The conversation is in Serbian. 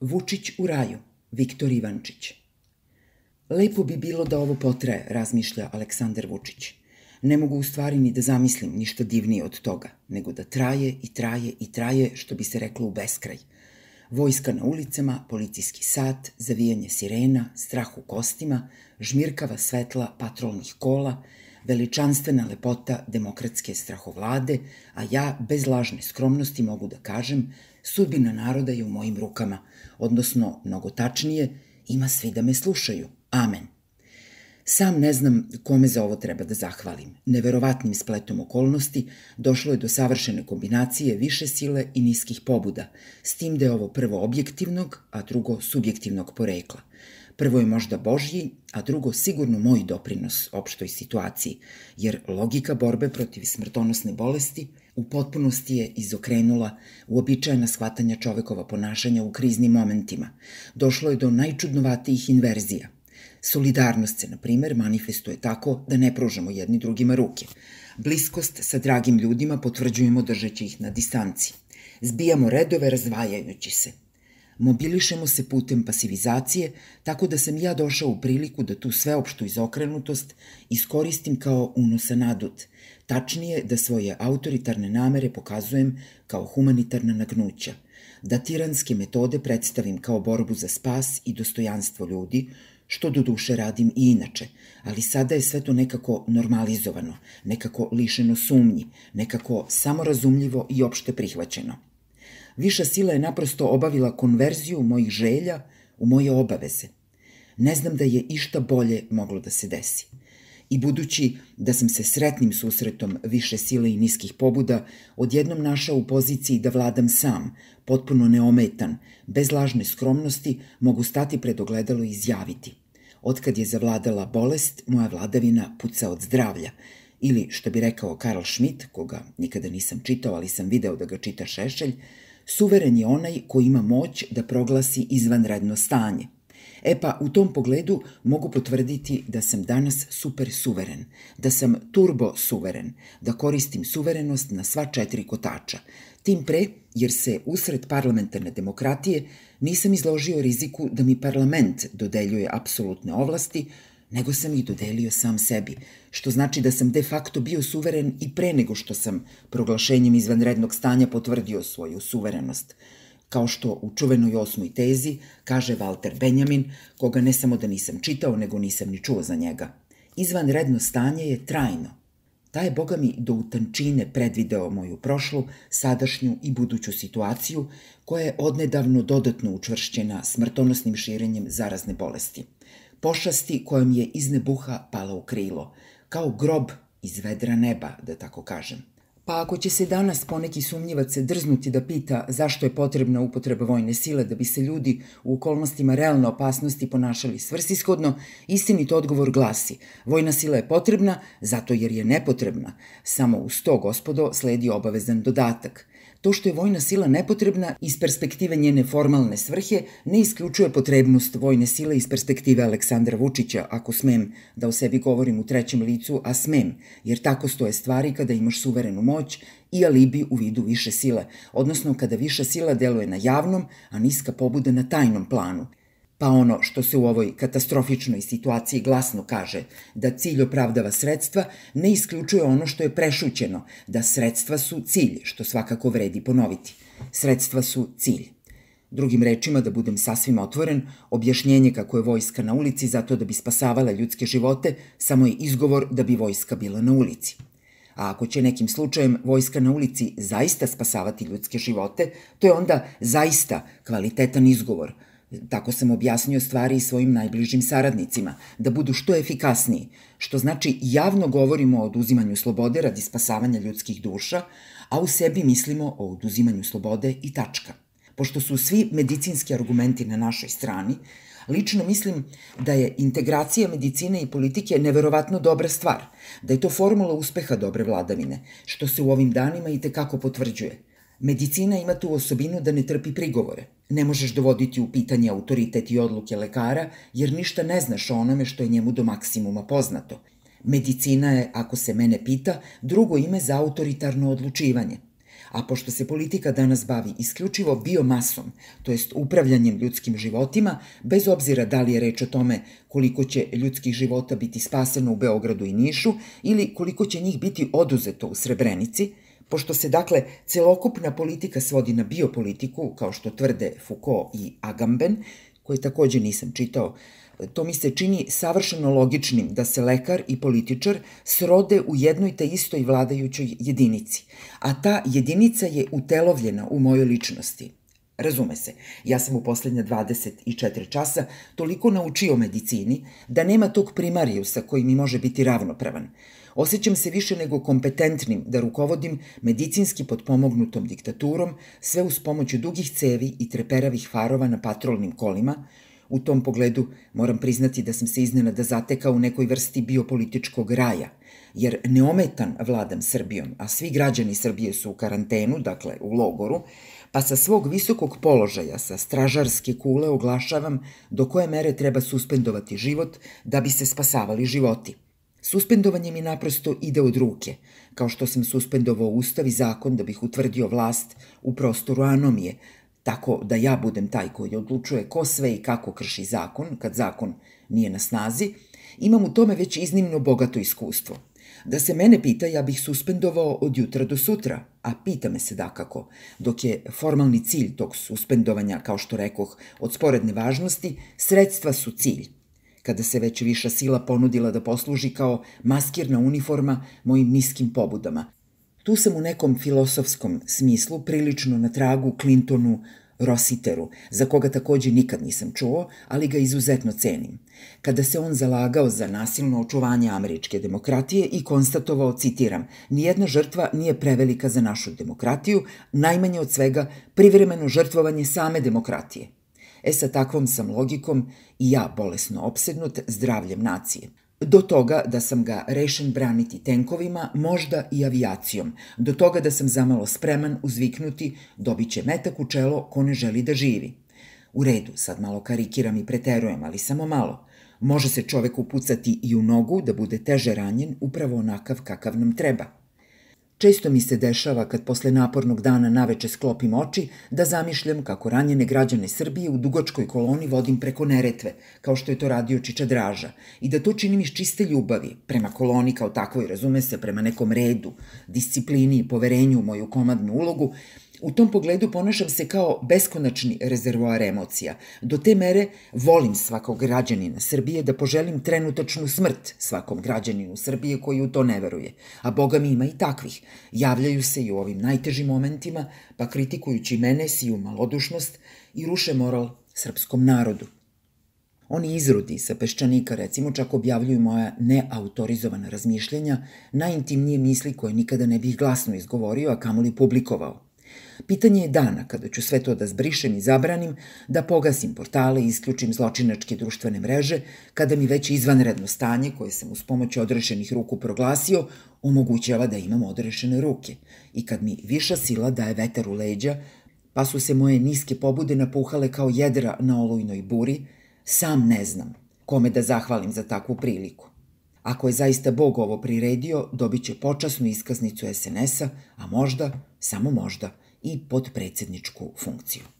Vučić u raju, Viktor Ivančić. Lepo bi bilo da ovo potraje, razmišlja Aleksandar Vučić. Ne mogu u stvari ni da zamislim ništa divnije od toga, nego da traje i traje i traje, što bi se reklo u beskraj. Vojska na ulicama, policijski sat, zavijanje sirena, strah u kostima, žmirkava svetla patrolnih kola, veličanstvena lepota demokratske strahovlade, a ja bez lažne skromnosti mogu da kažem sudbina naroda je u mojim rukama, odnosno, mnogo tačnije, ima svi da me slušaju. Amen. Sam ne znam kome za ovo treba da zahvalim. Neverovatnim spletom okolnosti došlo je do savršene kombinacije više sile i niskih pobuda, s tim da je ovo prvo objektivnog, a drugo subjektivnog porekla. Prvo je možda Božji, a drugo sigurno moj doprinos opštoj situaciji, jer logika borbe protiv smrtonosne bolesti u potpunosti je izokrenula uobičajena shvatanja čovekova ponašanja u kriznim momentima. Došlo je do najčudnovatijih inverzija – Solidarnost se, na primer, manifestuje tako da ne pružamo jedni drugima ruke. Bliskost sa dragim ljudima potvrđujemo držeći ih na distanci. Zbijamo redove razvajajući se. Mobilišemo se putem pasivizacije, tako da sam ja došao u priliku da tu sveopštu izokrenutost iskoristim kao unosa nadut, tačnije da svoje autoritarne namere pokazujem kao humanitarna nagnuća, da tiranske metode predstavim kao borbu za spas i dostojanstvo ljudi, što do duše radim i inače, ali sada je sve to nekako normalizovano, nekako lišeno sumnji, nekako samorazumljivo i opšte prihvaćeno. Viša sila je naprosto obavila konverziju mojih želja u moje obaveze. Ne znam da je išta bolje moglo da se desi. I budući da sam se sretnim susretom više sile i niskih pobuda, odjednom našao u poziciji da vladam sam, potpuno neometan, bez lažne skromnosti, mogu stati pred ogledalo i izjaviti. Otkad je zavladala bolest, moja vladavina puca od zdravlja. Ili, što bi rekao Karl Schmidt, koga nikada nisam čitao, ali sam video da ga čita Šešelj, suveren je onaj koji ima moć da proglasi izvanredno stanje – E pa, u tom pogledu mogu potvrditi da sam danas super suveren, da sam turbo suveren, da koristim suverenost na sva četiri kotača. Tim pre, jer se usred parlamentarne demokratije nisam izložio riziku da mi parlament dodeljuje apsolutne ovlasti, nego sam ih dodelio sam sebi, što znači da sam de facto bio suveren i pre nego što sam proglašenjem izvanrednog stanja potvrdio svoju suverenost – kao što u čuvenoj osmoj tezi kaže Walter Benjamin, koga ne samo da nisam čitao, nego nisam ni čuo za njega. Izvanredno stanje je trajno. Ta je, boga mi, do utančine predvideo moju prošlu, sadašnju i buduću situaciju, koja je odnedavno dodatno učvršćena smrtonosnim širenjem zarazne bolesti. Pošasti kojom je iz nebuha pala u krilo, kao grob iz vedra neba, da tako kažem. Pa ako će se danas poneki sumnjivac drznuti da pita zašto je potrebna upotreba vojne sile da bi se ljudi u okolnostima realne opasnosti ponašali svrsishodno, istinit odgovor glasi vojna sila je potrebna zato jer je nepotrebna. Samo uz to, gospodo, sledi obavezan dodatak. To što je vojna sila nepotrebna iz perspektive njene formalne svrhe ne isključuje potrebnost vojne sile iz perspektive Aleksandra Vučića, ako smem da o sebi govorim u trećem licu, a smem, jer tako stoje stvari kada imaš suverenu moć i alibi u vidu više sile, odnosno kada viša sila deluje na javnom, a niska pobuda na tajnom planu, Pa ono što se u ovoj katastrofičnoj situaciji glasno kaže, da cilj opravdava sredstva, ne isključuje ono što je prešućeno, da sredstva su cilj, što svakako vredi ponoviti. Sredstva su cilj. Drugim rečima, da budem sasvim otvoren, objašnjenje kako je vojska na ulici zato da bi spasavala ljudske živote, samo je izgovor da bi vojska bila na ulici. A ako će nekim slučajem vojska na ulici zaista spasavati ljudske živote, to je onda zaista kvalitetan izgovor – Tako sam objasnio stvari i svojim najbližim saradnicima, da budu što efikasniji, što znači javno govorimo o oduzimanju slobode radi spasavanja ljudskih duša, a u sebi mislimo o oduzimanju slobode i tačka. Pošto su svi medicinski argumenti na našoj strani, lično mislim da je integracija medicine i politike neverovatno dobra stvar, da je to formula uspeha dobre vladavine, što se u ovim danima i tekako potvrđuje – Medicina ima tu osobinu da ne trpi prigovore. Ne možeš dovoditi u pitanje autoritet i odluke lekara, jer ništa ne znaš o onome što je njemu do maksimuma poznato. Medicina je, ako se mene pita, drugo ime za autoritarno odlučivanje. A pošto se politika danas bavi isključivo biomasom, to jest upravljanjem ljudskim životima, bez obzira da li je reč o tome koliko će ljudskih života biti spaseno u Beogradu i Nišu ili koliko će njih biti oduzeto u Srebrenici, pošto se dakle celokupna politika svodi na biopolitiku, kao što tvrde Foucault i Agamben, koje takođe nisam čitao, to mi se čini savršeno logičnim da se lekar i političar srode u jednoj te istoj vladajućoj jedinici, a ta jedinica je utelovljena u mojoj ličnosti. Razume se, ja sam u poslednja 24 časa toliko naučio medicini da nema tog primarijusa koji mi može biti ravnopravan. Osjećam se više nego kompetentnim da rukovodim medicinski potpomognutom diktaturom, sve uz pomoć dugih cevi i treperavih farova na patrolnim kolima, U tom pogledu moram priznati da sam se iznenada zatekao u nekoj vrsti biopolitičkog raja, jer neometan vladam Srbijom, a svi građani Srbije su u karantenu, dakle u logoru, pa sa svog visokog položaja, sa stražarske kule oglašavam do koje mere treba suspendovati život da bi se spasavali životi. Suspendovanje mi naprosto ide od ruke, kao što sam suspendovao ustav i zakon da bih utvrdio vlast u prostoru anomije, tako da ja budem taj koji odlučuje ko sve i kako krši zakon, kad zakon nije na snazi, imam u tome već iznimno bogato iskustvo. Da se mene pita, ja bih suspendovao od jutra do sutra, a pita me se dakako, dok je formalni cilj tog suspendovanja, kao što rekoh, od sporedne važnosti, sredstva su cilj. Kada se već viša sila ponudila da posluži kao maskirna uniforma mojim niskim pobudama, Tu sam u nekom filosofskom smislu prilično na tragu Clintonu Rositeru, za koga takođe nikad nisam čuo, ali ga izuzetno cenim. Kada se on zalagao za nasilno očuvanje američke demokratije i konstatovao, citiram, nijedna žrtva nije prevelika za našu demokratiju, najmanje od svega privremeno žrtvovanje same demokratije. E sa takvom sam logikom i ja bolesno opsednut zdravljem nacije. Do toga da sam ga rešen braniti tenkovima, možda i avijacijom. Do toga da sam zamalo spreman uzviknuti dobit će metak u čelo ko ne želi da živi. U redu, sad malo karikiram i preterujem, ali samo malo. Može se čovek upucati i u nogu da bude teže ranjen upravo onakav kakav nam treba. Često mi se dešava kad posle napornog dana naveče sklopim oči da zamišljam kako ranjene građane Srbije u dugačkoj koloni vodim preko Neretve, kao što je to radio Čiča Draža, i da to činim iz čiste ljubavi, prema koloni kao takvoj, razume se, prema nekom redu, disciplini i poverenju u moju komadnu ulogu, U tom pogledu ponašam se kao beskonačni rezervoar emocija. Do te mere volim svakog građanina Srbije da poželim trenutačnu smrt svakom građaninu Srbije koji u to ne veruje. A Boga mi ima i takvih. Javljaju se i u ovim najtežim momentima, pa kritikujući mene siju malodušnost i ruše moral srpskom narodu. Oni izrodi sa peščanika recimo čak objavljuju moja neautorizovana razmišljenja, najintimnije misli koje nikada ne bih glasno izgovorio, a kamoli publikovao. Pitanje je dana kada ću sve to da zbrišem i zabranim, da pogasim portale i isključim zločinačke društvene mreže, kada mi već izvanredno stanje, koje sam uz pomoć odrešenih ruku proglasio, omogućava da imam odrešene ruke i kad mi viša sila daje vetar u leđa, pa su se moje niske pobude napuhale kao jedra na olujnoj buri, sam ne znam kome da zahvalim za takvu priliku. Ako je zaista Bog ovo priredio, dobit će počasnu iskaznicu SNS-a, a možda, samo možda, i podpredsedničku funkciju.